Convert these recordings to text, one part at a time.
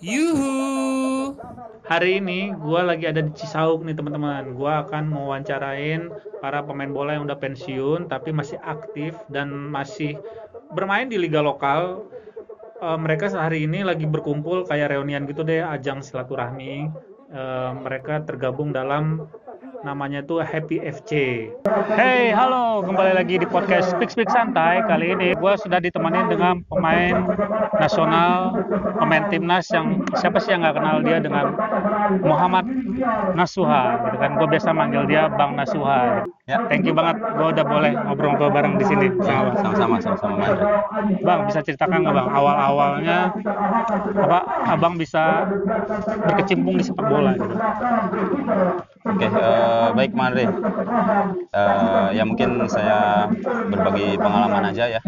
Yuhu. Hari ini gue lagi ada di Cisauk nih teman-teman. Gue akan mewawancarain para pemain bola yang udah pensiun tapi masih aktif dan masih bermain di liga lokal. Eh, mereka sehari ini lagi berkumpul kayak reunian gitu deh, ajang silaturahmi. Eh, mereka tergabung dalam namanya tuh Happy FC. Hey, halo, kembali lagi di podcast Speak Speak Santai. Kali ini gue sudah ditemani dengan pemain nasional, pemain timnas yang siapa sih yang nggak kenal dia dengan Muhammad Nasuha, gitu kan? Gue biasa manggil dia Bang Nasuha. Ya. Thank you banget, gue udah boleh ngobrol-ngobrol bareng di sini sama-sama sama-sama. Bang bisa ceritakan nggak bang awal-awalnya apa abang bisa berkecimpung di sepak bola gitu? Oke, eh, baik Mandri. Eh, ya mungkin saya berbagi pengalaman aja ya.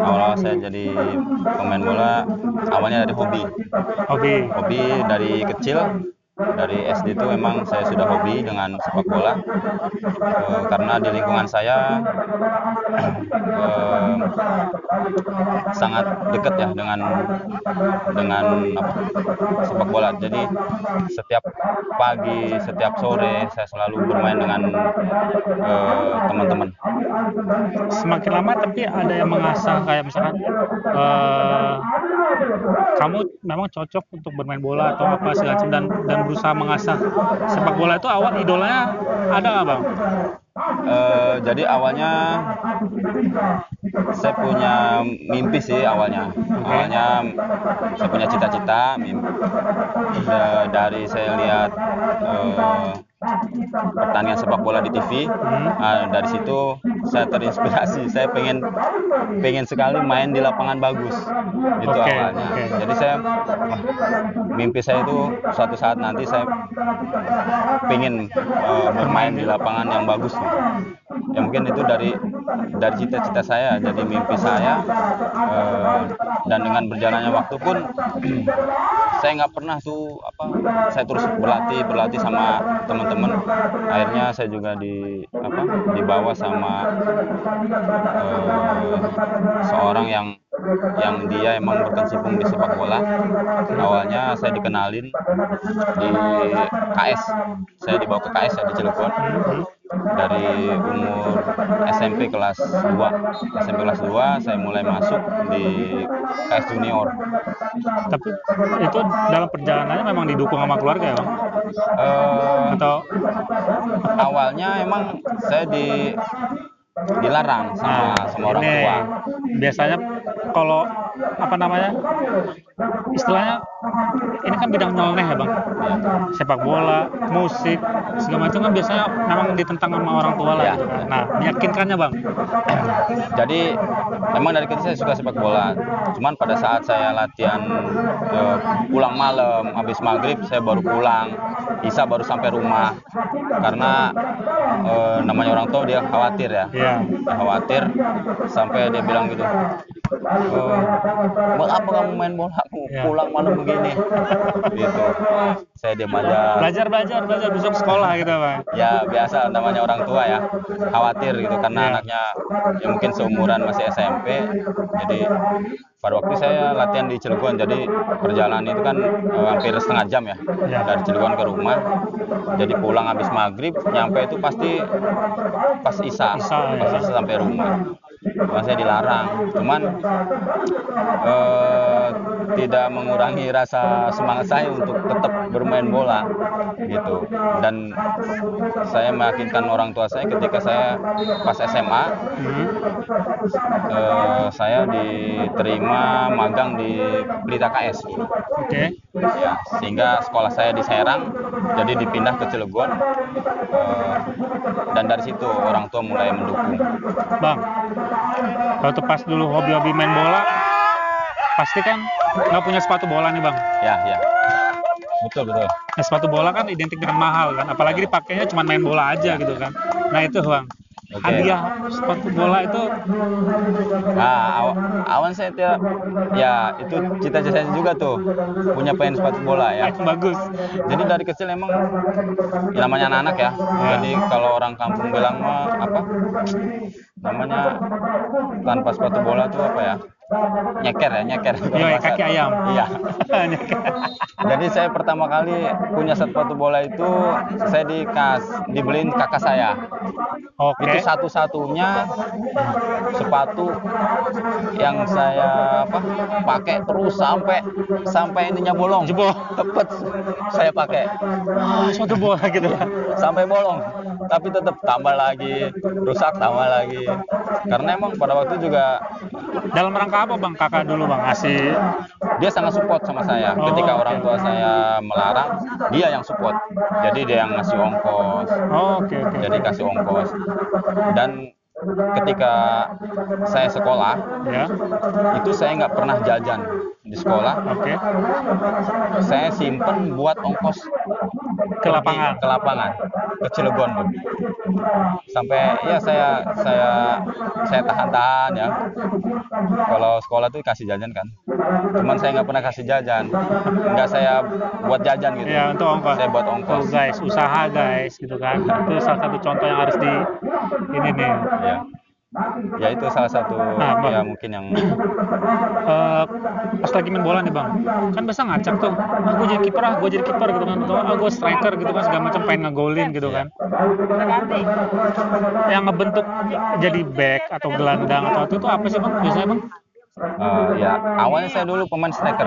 Awal-awal saya jadi pemain bola, awalnya dari hobi. Hobi. Hobi dari kecil, dari SD itu memang saya sudah hobi dengan sepak bola. Eh, karena di lingkungan saya eh, sangat dekat ya dengan dengan apa, sepak bola. Jadi setiap pagi, setiap sore saya selalu bermain dengan eh, teman-teman. Semakin lama tapi ada yang mengasah kayak misalkan eh, kamu memang cocok untuk bermain bola atau apa segala macam dan dan berusaha mengasah sepak bola itu awal idolanya ada nggak bang? Eh, jadi awalnya saya punya mimpi sih awalnya. Awalnya saya punya cita-cita mim- da- dari saya lihat eh, pertandingan sepak bola di TV. ah, dari situ saya terinspirasi. Saya pengen pengen sekali main di lapangan bagus. Itu Oke, awalnya. oke. Jadi saya mimpi saya itu suatu saat nanti saya pengen eh, bermain di lapangan yang bagus gitu. Ya mungkin itu dari dari cita-cita saya, jadi mimpi saya eh, dan dengan berjalannya waktu pun saya nggak pernah tuh apa saya terus berlatih berlatih sama teman-teman. Akhirnya saya juga di apa dibawa sama eh, seorang yang yang dia emang berkecimpung di sepak bola. Awalnya saya dikenalin di KS saya dibawa ke KS ya di Cilegon dari umur SMP kelas 2 SMP kelas 2 saya mulai masuk di KS junior Tapi itu dalam perjalanannya memang didukung sama keluarga ya bang? Eh, Atau awalnya emang saya di dilarang sama sama orang Nah, ini tua biasanya kalau apa namanya istilahnya ini kan bidang nyeleneh ya bang Ya. sepak bola musik segala macam kan biasanya memang ditentang sama orang tua lah Ya. gitu kan. nah meyakinkannya bang jadi memang dari kecil saya suka sepak bola cuman pada saat saya latihan eh, pulang malam habis maghrib saya baru pulang Isa baru sampai rumah karena eh, namanya orang tua dia khawatir ya Iya. Dia khawatir sampai dia bilang gitu "Eh, buat apa kamu main bola Ya. pulang malam begini. Gitu. Saya diam aja. Belajar belajar belajar. Besok sekolah gitu bang ya biasa. Namanya orang tua ya. Khawatir gitu karena Iya. anaknya ya mungkin seumuran masih SMP jadi pada waktu saya latihan di Cilegon jadi perjalanan itu kan eh, hampir setengah jam ya. Iya. dari Cilegon ke rumah. Jadi pulang habis maghrib nyampe itu pasti pas Isa, Isya, pas ya. Isa sampai rumah Saya dilarang cuman eh, tidak mengurangi rasa semangat saya untuk tetap bermain bola gitu dan saya meyakinkan orang tua saya ketika saya pas SMA Hmm. eh, saya diterima magang di Pelita KS dulu. oke ya sehingga sekolah saya di Serang jadi dipindah ke Cilegon Eh, dan dari situ orang tua mulai mendukung bang waktu pas dulu hobi-hobi main bola pasti kan nggak punya sepatu bola nih bang ya ya betul betul Nah, sepatu bola kan identik dengan mahal kan, apalagi dipakainya cuma main bola aja gitu kan. Nah itu bang, Oke. hadiah sepatu bola itu Nah, aw- awan saya tidak, ya itu cita-cita saya juga tuh punya pengen sepatu bola ya. itu bagus. Jadi dari kecil emang ya namanya anak-anak ya. Ya. Jadi kalau orang kampung bilang mah apa namanya tanpa sepatu bola tuh apa ya nyeker ya nyeker Iya, kaki ayam. iya Nyeker. jadi saya pertama kali punya sepatu bola itu saya dikas dibeliin kakak saya Oke. itu satu-satunya sepatu yang saya apa pakai terus sampai sampai ininya bolong Jebol. Tepet saya pakai Ah, suatu bola gitu ya. sampai bolong tapi tetap tambah lagi rusak tambah lagi karena emang pada waktu juga Dalam rangka apa bang? Kakak dulu bang ngasih? Dia sangat support sama saya. Oh, ketika oke. orang tua saya melarang dia yang support. Jadi dia yang ngasih ongkos. Oh, oke oke. jadi kasih ongkos. Dan ketika saya sekolah Ya, itu saya nggak pernah jajan di sekolah oke. saya simpen buat ongkos Ke lapangan. ke lapangan ke Cilegon sampai ya saya saya saya tahan-tahan ya kalau sekolah tuh kasih jajan kan cuman saya nggak pernah kasih jajan nggak saya buat jajan gitu Ya untuk ongkos. saya buat ongkos guys, usaha guys, gitu kan. Itu salah satu contoh yang harus di ini nih. ya ya itu salah satu Nah, Bang. ya mungkin yang Eh, pas lagi main bola nih bang, kan biasa ngacak tuh, ah gue jadi kiper ah, gue jadi kiper gitu kan, atau ah gue striker gitu kan, segala macam pengen ngegolin gitu kan. Yang ngebentuk jadi back atau gelandang atau itu, itu apa sih bang? Biasanya bang? eh, ya awalnya saya dulu pemain striker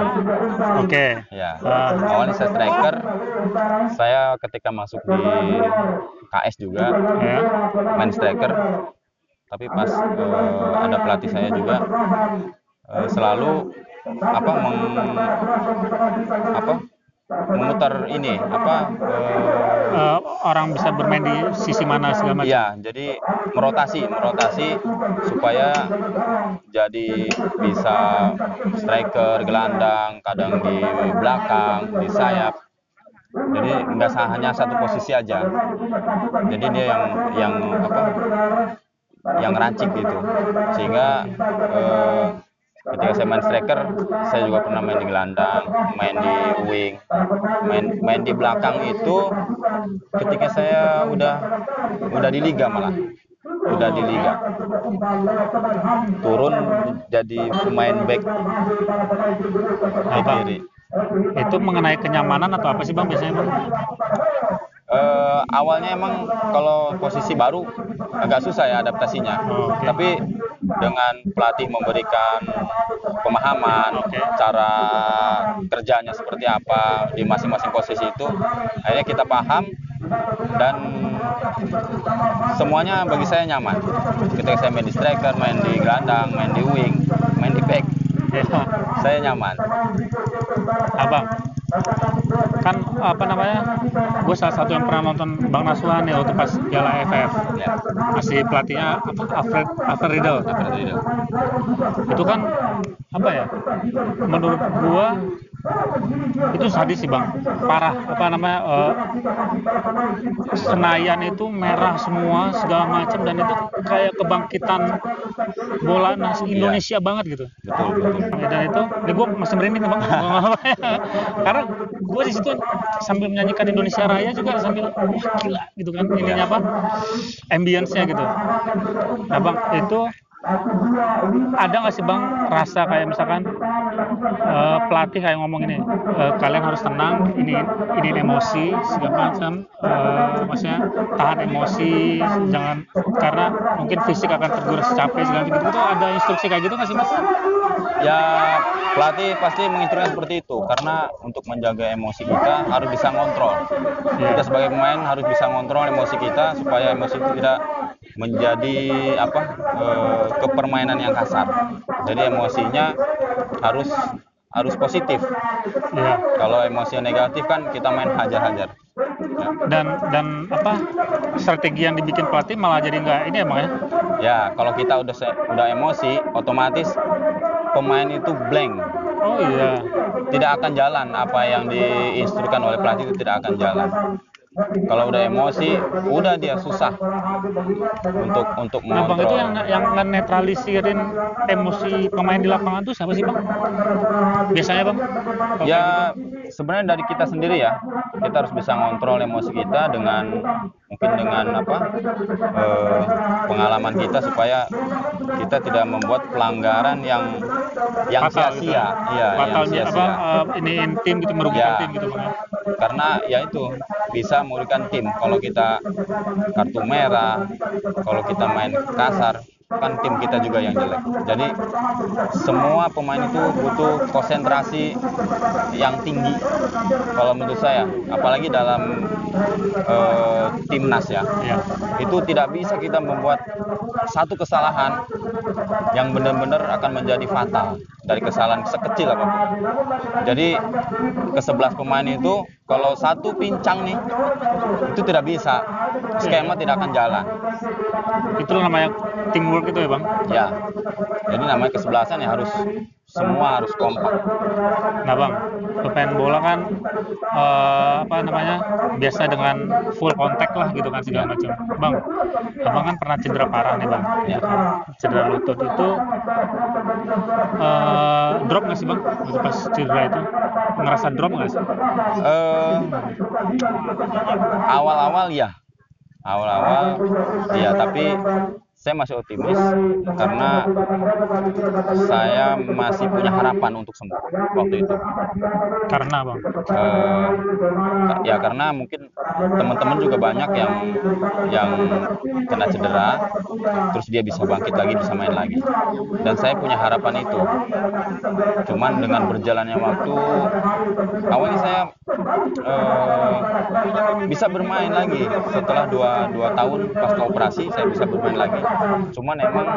Oke. ya Ah. awalnya saya striker saya ketika masuk di KS juga Ya. main striker tapi pas eh, ada pelatih saya juga eh, selalu apa meng, apa memutar ini apa eh, Eh, orang bisa bermain di sisi mana segala macam. Iya, jadi merotasi, merotasi supaya jadi bisa striker, gelandang, kadang di belakang, di sayap. Jadi nggak hanya satu posisi aja. Jadi dia yang yang apa? Yang rancik gitu. Sehingga eh, ketika saya main striker, saya juga pernah main di gelandang, main di wing, main main di belakang itu ketika saya udah udah di liga malah udah di liga turun jadi pemain back Apa? kiri Itu mengenai kenyamanan atau apa sih bang biasanya bang? Eh, awalnya emang kalau posisi baru agak susah ya adaptasinya Oh, oke. tapi dengan pelatih memberikan pemahaman Oke. cara kerjanya seperti apa di masing-masing posisi itu akhirnya kita paham dan semuanya bagi saya nyaman ketika saya main di striker main di gelandang main di wing main di back Ya. saya nyaman Abang, kan apa namanya? Gue salah satu yang pernah nonton Bang Nasuhan ya waktu pas Piala AFF. ya Masih pelatihnya apa? Alfred Alfred Riedel. seperti itu Itu kan apa ya? Menurut gua itu sadis sih bang, parah. Apa namanya? eh, Senayan itu merah semua segala macam dan itu kayak kebangkitan bola nas Indonesia banget gitu. betul betul dan itu ya gue masih merinding bang ya. karena gue di situ sambil menyanyikan Indonesia Raya juga sambil wah gila gitu kan ininya apa ambience-nya gitu nah bang itu ada nggak sih bang rasa kayak misalkan eh, pelatih kayak ngomong ini eh, kalian harus tenang ini ini emosi segala macam eh, maksudnya tahan emosi jangan karena mungkin fisik akan terguras capek segala gitu itu ada instruksi kayak gitu nggak sih mas? Ya pelatih pasti menginstruksikan seperti itu karena untuk menjaga emosi kita harus bisa ngontrol. Iya. Kita sebagai pemain harus bisa ngontrol emosi kita supaya emosi itu tidak menjadi apa eh, kepermainan yang kasar. Jadi emosinya harus harus positif. Iya. Kalau emosi negatif kan kita main hajar-hajar. Ya. dan dan apa strategi yang dibikin pelatih malah jadi nggak ini emang ya Ya, kalau kita udah se- udah emosi, otomatis pemain itu blank. oh iya Tidak akan jalan apa yang diinstruksikan oleh pelatih itu tidak akan jalan. Kalau udah emosi, udah dia susah untuk untuk nah bang itu yang yang netralisirin emosi pemain di lapangan tuh siapa sih bang? Biasanya bang? Ya gitu. Sebenarnya dari kita sendiri ya kita harus bisa ngontrol emosi kita dengan mungkin dengan apa eh, pengalaman kita supaya kita tidak membuat pelanggaran yang yang gitu. sia-sia iya yang apa? sia-sia eh, ini tim gitu merugikan Ya. tim gitu bang. ya. karena ya itu bisa merugikan tim kalau kita kartu merah kalau kita main kasar kan tim kita juga yang jelek jadi semua pemain itu butuh konsentrasi yang tinggi kalau menurut saya apalagi dalam eh, timnas ya Iya. itu tidak bisa kita membuat satu kesalahan yang benar-benar akan menjadi fatal dari kesalahan sekecil apa pun. Jadi ke 11 pemain itu kalau satu pincang nih itu tidak bisa skema tidak akan jalan. Itu namanya teamwork itu ya bang. Ya. Jadi namanya kesebelasan ya harus semua harus kompak. Nah bang, pemain bola kan eh, apa namanya biasa dengan full kontak lah gitu kan segala macam. Bang, abang kan pernah cedera parah nih bang. Ya. Cedera lutut itu eh, drop nggak sih bang? Waktu pas cedera itu ngerasa drop nggak sih? Eh, awal-awal ya awal-awal iya tapi saya masih optimis karena saya masih punya harapan untuk sembuh waktu itu. Karena bang, Eh, ya karena mungkin teman-teman juga banyak yang yang kena cedera terus dia bisa bangkit lagi bisa main lagi. Dan saya punya harapan itu. Cuman dengan berjalannya waktu awalnya saya eh, bisa bermain lagi. Setelah dua, dua tahun pasca operasi saya bisa bermain lagi cuman emang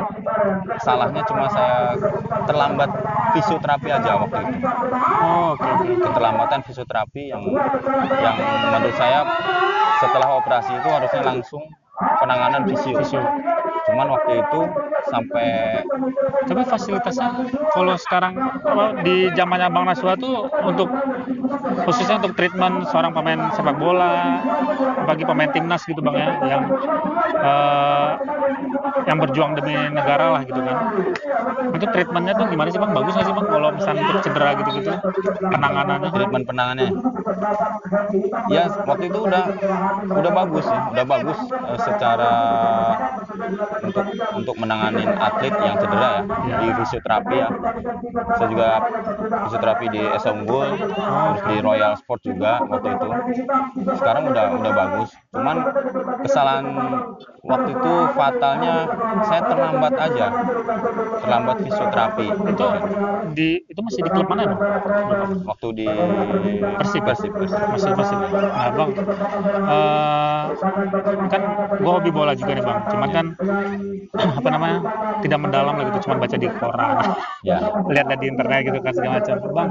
salahnya cuma saya terlambat fisioterapi aja waktu itu oh oke oke. keterlambatan fisioterapi yang yang menurut saya setelah operasi itu harusnya langsung penanganan fisio. Fisio. Cuman waktu itu sampai Tapi fasilitasnya kalau sekarang di zamannya Bang Naswa tuh untuk khususnya untuk treatment seorang pemain sepak bola bagi pemain timnas gitu bang ya yang eh, yang berjuang demi negara lah gitu kan. Itu treatmentnya tuh gimana sih bang? Bagus nggak sih bang? Kalau misalnya untuk cedera gitu gitu penanganannya? Treatment penanganannya ya waktu itu udah udah bagus ya. Udah bagus eh, secara untuk untuk menangani atlet yang cedera ya. Di fisioterapi ya. Saya juga fisioterapi di Unggul terus di Royal Sport juga waktu itu. Sekarang udah udah bagus. Cuman kesalahan waktu itu fatalnya saya terlambat aja. Terlambat fisioterapi. Itu di itu masih di klub mana bang? Waktu di Persib. Persib, Persib. masih Persib nah bang eh, kan gue hobi bola juga nih bang. Cuman kan apa namanya tidak mendalam lah gitu. Cuman baca di koran. Ya. Lihat di internet gitu kan segala macam. Bang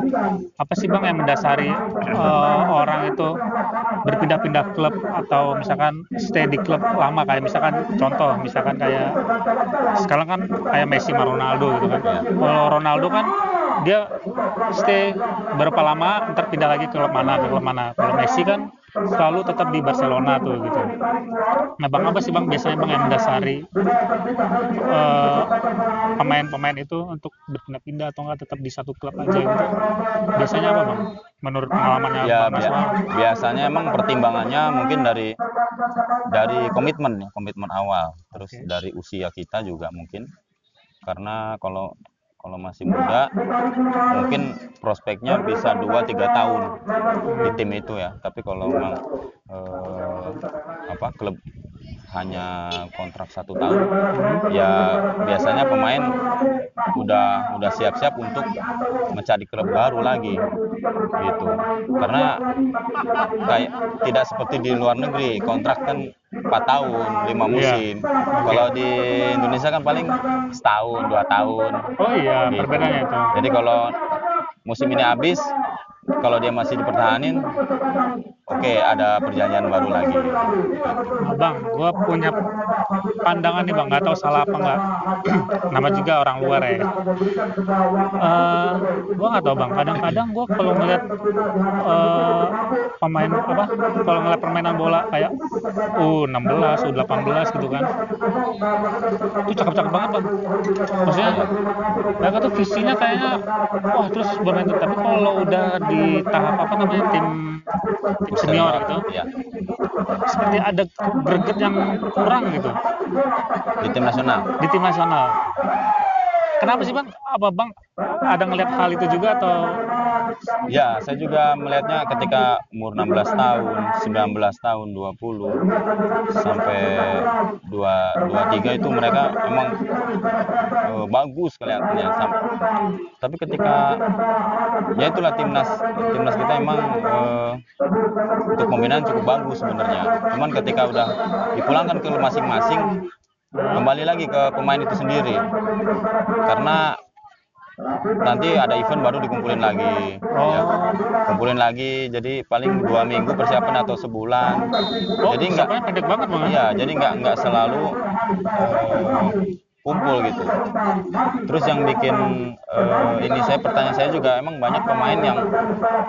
apa sih bang yang mendasari eh, orang itu berpindah-pindah klub atau misalkan stay di klub lama? Kayak misalkan contoh misalkan kayak sekarang kan kayak Messi sama Ronaldo gitu kan kalau Ronaldo kan dia stay berapa lama ntar pindah lagi ke klub mana ke klub mana kalau Messi kan selalu tetap di Barcelona tuh gitu. Nah bang apa sih bang biasanya bang yang mendasari eh, pemain-pemain itu untuk berpindah-pindah atau enggak tetap di satu klub aja gitu? Biasanya apa bang menurut pengalamannya ya bang biasanya emang pertimbangannya mungkin dari dari komitmen ya komitmen awal. Terus Oke. dari usia kita juga mungkin. Karena kalau kalau masih muda mungkin prospeknya bisa 2-3 tahun di tim itu ya. Tapi kalau memang eh, apa klub hanya kontrak satu tahun. Ya biasanya pemain udah udah siap-siap untuk mencari klub baru lagi gitu. Karena kayak tidak seperti di luar negeri kontrak kan 4 tahun lima Iya. musim. Kalau di Indonesia kan paling setahun dua tahun. Oh iya Gitu. perbedaannya itu. Jadi kalau musim ini habis kalau dia masih dipertahanin oke ada perjanjian baru lagi. Bang, gue punya pandangan nih bang, nggak tahu salah apa nggak. Nama juga orang luar ya. Uh, gue nggak tahu bang. Kadang-kadang gue kalau ngeliat uh, pemain apa, kalau ngeliat permainan bola kayak U16, U18 gitu kan, itu cakep-cakep banget bang. Maksudnya mereka tuh visinya kayaknya, wah terus bermain tapi kalau udah di tahap apa namanya tim senior gitu. Ya. seperti ada greget yang kurang gitu. Di tim nasional? Di tim nasional. Kenapa sih bang? Apa bang ada ngelihat hal itu juga atau Ya, saya juga melihatnya ketika umur 16 tahun, 19 tahun, 20 sampai 2 23 itu mereka emang uh, bagus kelihatannya. Tapi ketika ya itulah timnas timnas kita emang uh, untuk pembinaan cukup bagus sebenarnya. Cuman ketika udah dipulangkan ke masing-masing kembali lagi ke pemain itu sendiri karena nanti ada event baru dikumpulin lagi oh. ya. kumpulin lagi jadi paling dua minggu persiapan atau sebulan oh, jadi nggak pendek banget bang ya jadi nggak nggak selalu uh, kumpul gitu terus yang bikin uh, ini saya pertanyaan saya juga emang banyak pemain yang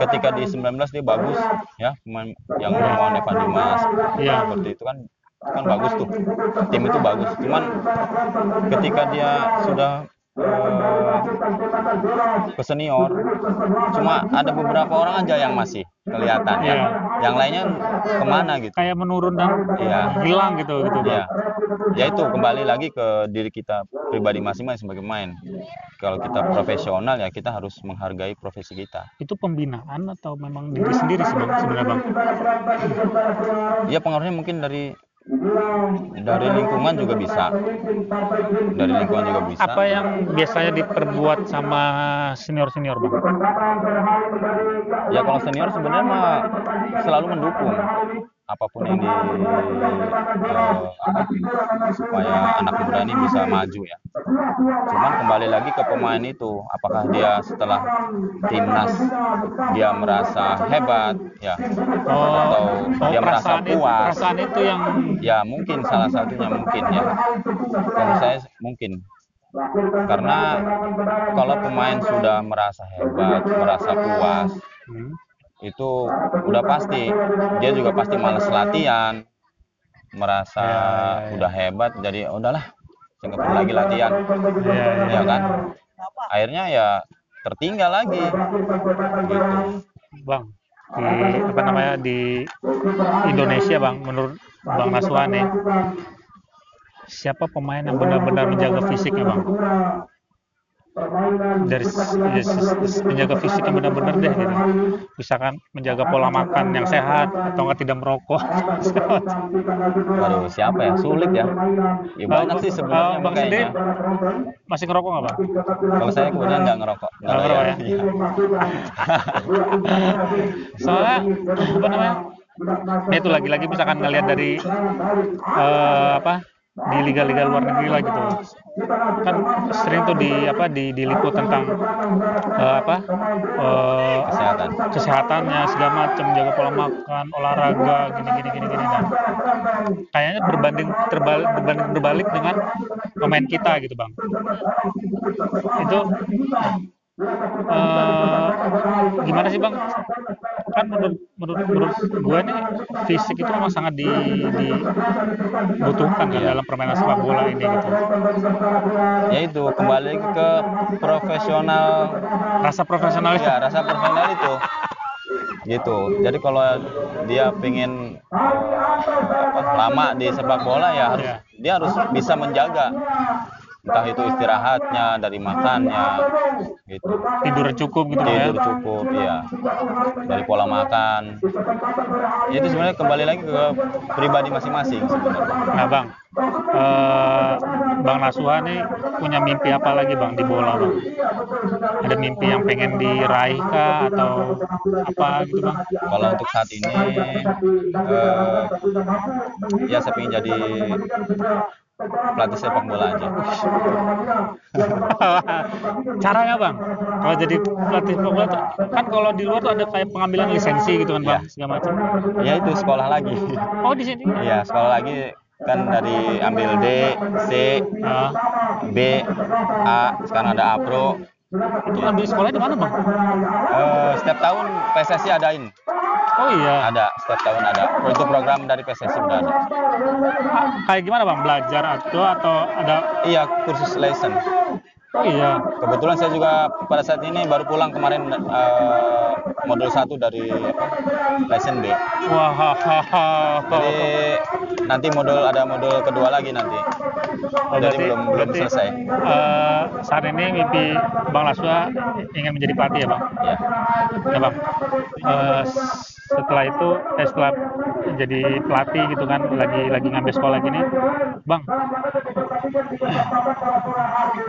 ketika di 19 dia bagus ya pemain yang mau Evan Dimas ya. seperti itu kan kan bagus tuh tim itu bagus cuman ketika dia sudah ke senior cuma ada beberapa orang aja yang masih kelihatan ya. Iya. yang lainnya ke mana gitu? Kayak menurun dan iya. hilang gitu gitu ya ya itu kembali lagi ke diri kita pribadi masing-masing sebagai pemain. Kalau kita profesional ya kita harus menghargai profesi kita. Itu pembinaan atau memang diri sendiri sebenarnya bang? Ya pengaruhnya mungkin dari dari lingkungan juga bisa. Dari lingkungan juga bisa. Apa yang biasanya diperbuat sama senior senior bang? Ya kalau senior sebenarnya mah selalu mendukung apa pun di uh, supaya anak muda ini bisa maju ya. Cuman kembali lagi ke pemain itu, apakah dia setelah timnas dia merasa hebat ya oh, atau oh, dia merasa puas. Perasaan itu yang ya mungkin salah satunya mungkin ya. Kalau saya mungkin karena kalau pemain sudah merasa hebat, merasa puas, hmm itu udah pasti. Dia juga pasti males latihan. Merasa ya, ya, ya. udah hebat jadi oh, udahlah saya nggak perlu lagi latihan. Ya, ya, ya kan? Akhirnya ya tertinggal lagi. Gitu. Bang di apa namanya di Indonesia bang menurut bang Naswani siapa pemain yang benar-benar menjaga fisiknya bang dari menjaga fisik yang benar-benar deh gitu. misalkan menjaga pola makan yang sehat atau enggak tidak merokok. Waduh siapa ya? Sulit ya. Ya banyak sih sebenarnya uh, bang sendiri masih ngerokok nggak bang? Kalau saya kemudian nggak ngerokok. Nggak ngerokok ya, ya. soalnya apa namanya? Itu lagi-lagi misalkan ngelihat dari uh, apa di liga-liga luar negeri lah gitu. Kan sering tuh di apa di diliput tentang uh, apa uh, kesehatan. kesehatannya segala macam jaga pola makan olahraga gini gini gini gini nah kayaknya berbanding terbalik berbanding berbalik dengan pemain kita gitu bang. Itu uh, gimana sih bang? Kan menurut menurut menurut gue nih fisik itu memang sangat di, dibutuhkan kan iya. dalam permainan sepak bola ini gitu. Ya itu kembali ke profesional. Rasa profesional ya rasa profesional itu. Gitu. Jadi kalau dia pengen apa, lama di sepak bola ya harus yeah. dia harus bisa menjaga entah itu istirahatnya dari makannya gitu. Tidur cukup gitu ya? tidur ya? cukup ya dari pola makan. Ya, itu sebenarnya kembali lagi ke pribadi masing-masing sebenarnya. Nah bang uh, bang Nasuha nih punya mimpi apa lagi bang di bola bang? Ada mimpi yang pengen diraih kah atau apa gitu bang? Kalau untuk saat ini uh, ya saya pengen jadi pelatih sepak bola aja. Caranya bang, kalau jadi pelatih sepak bola tuh, kan kalau di luar tuh ada kayak pengambilan lisensi gitu kan bang, Iya. segala macam. Ya itu sekolah lagi. Oh di sini? Iya sekolah lagi kan dari ambil D, C, Ah, B, A, sekarang ada A Pro. itu ambil sekolah di mana bang? Eh, setiap tahun PSSI adain, Oh iya. ada setiap tahun ada. Itu program dari PSSI udah ada. Ah, kayak gimana bang? Belajar atau atau ada? Iya kursus lesson. Oh iya. Kebetulan saya juga pada saat ini baru pulang kemarin eh, modul 1 dari apa, lesson B. Wah. ha, ha, ha. Jadi nanti modul ada modul kedua lagi nanti. Oh, Jadi berarti- belum belum berarti, selesai. eh, saat ini mimpi Bang Laswa ingin menjadi pelatih ya Bang? Ya. Ya Bang. Eh, setelah itu, eh, setelah jadi pelatih gitu kan, lagi lagi ngambil sekolah gini, Bang.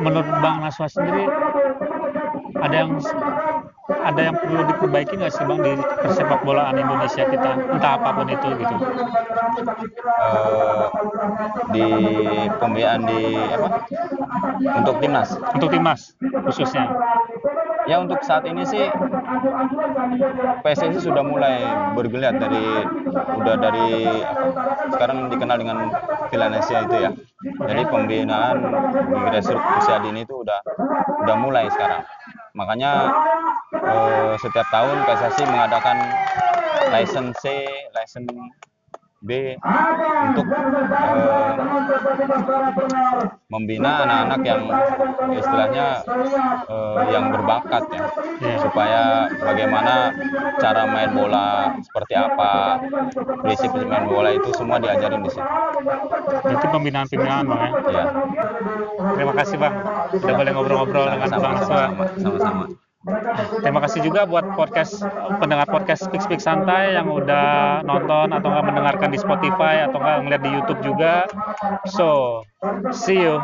Menurut Bang Laswa sendiri ada yang ada yang perlu diperbaiki nggak sih Bang di persepak bolaan Indonesia kita, entah apa pun itu gitu? Eh, di pembiayaan di apa? Untuk timnas. Untuk timnas khususnya. Ya untuk saat ini sih PSSI sudah mulai bergeliat dari udah dari apa, sekarang dikenal dengan Villanesia itu ya. Jadi pembinaan di grassroots usia dini itu udah udah mulai sekarang. Makanya eh, setiap tahun PSSI mengadakan license C, license B untuk eh, membina anak-anak yang istilahnya eh, yang berbakat ya. Iya. supaya bagaimana cara main bola seperti apa prinsip main bola itu semua diajarin di situ. Itu pembinaan-pembinaan Bang ya. ya Terima kasih Bang, sudah boleh ngobrol-ngobrol dengan Bang sama-sama Terima kasih juga buat podcast pendengar podcast Speak Speak Santai yang udah nonton atau nggak mendengarkan di Spotify atau nggak ngeliat di YouTube juga. So, see you.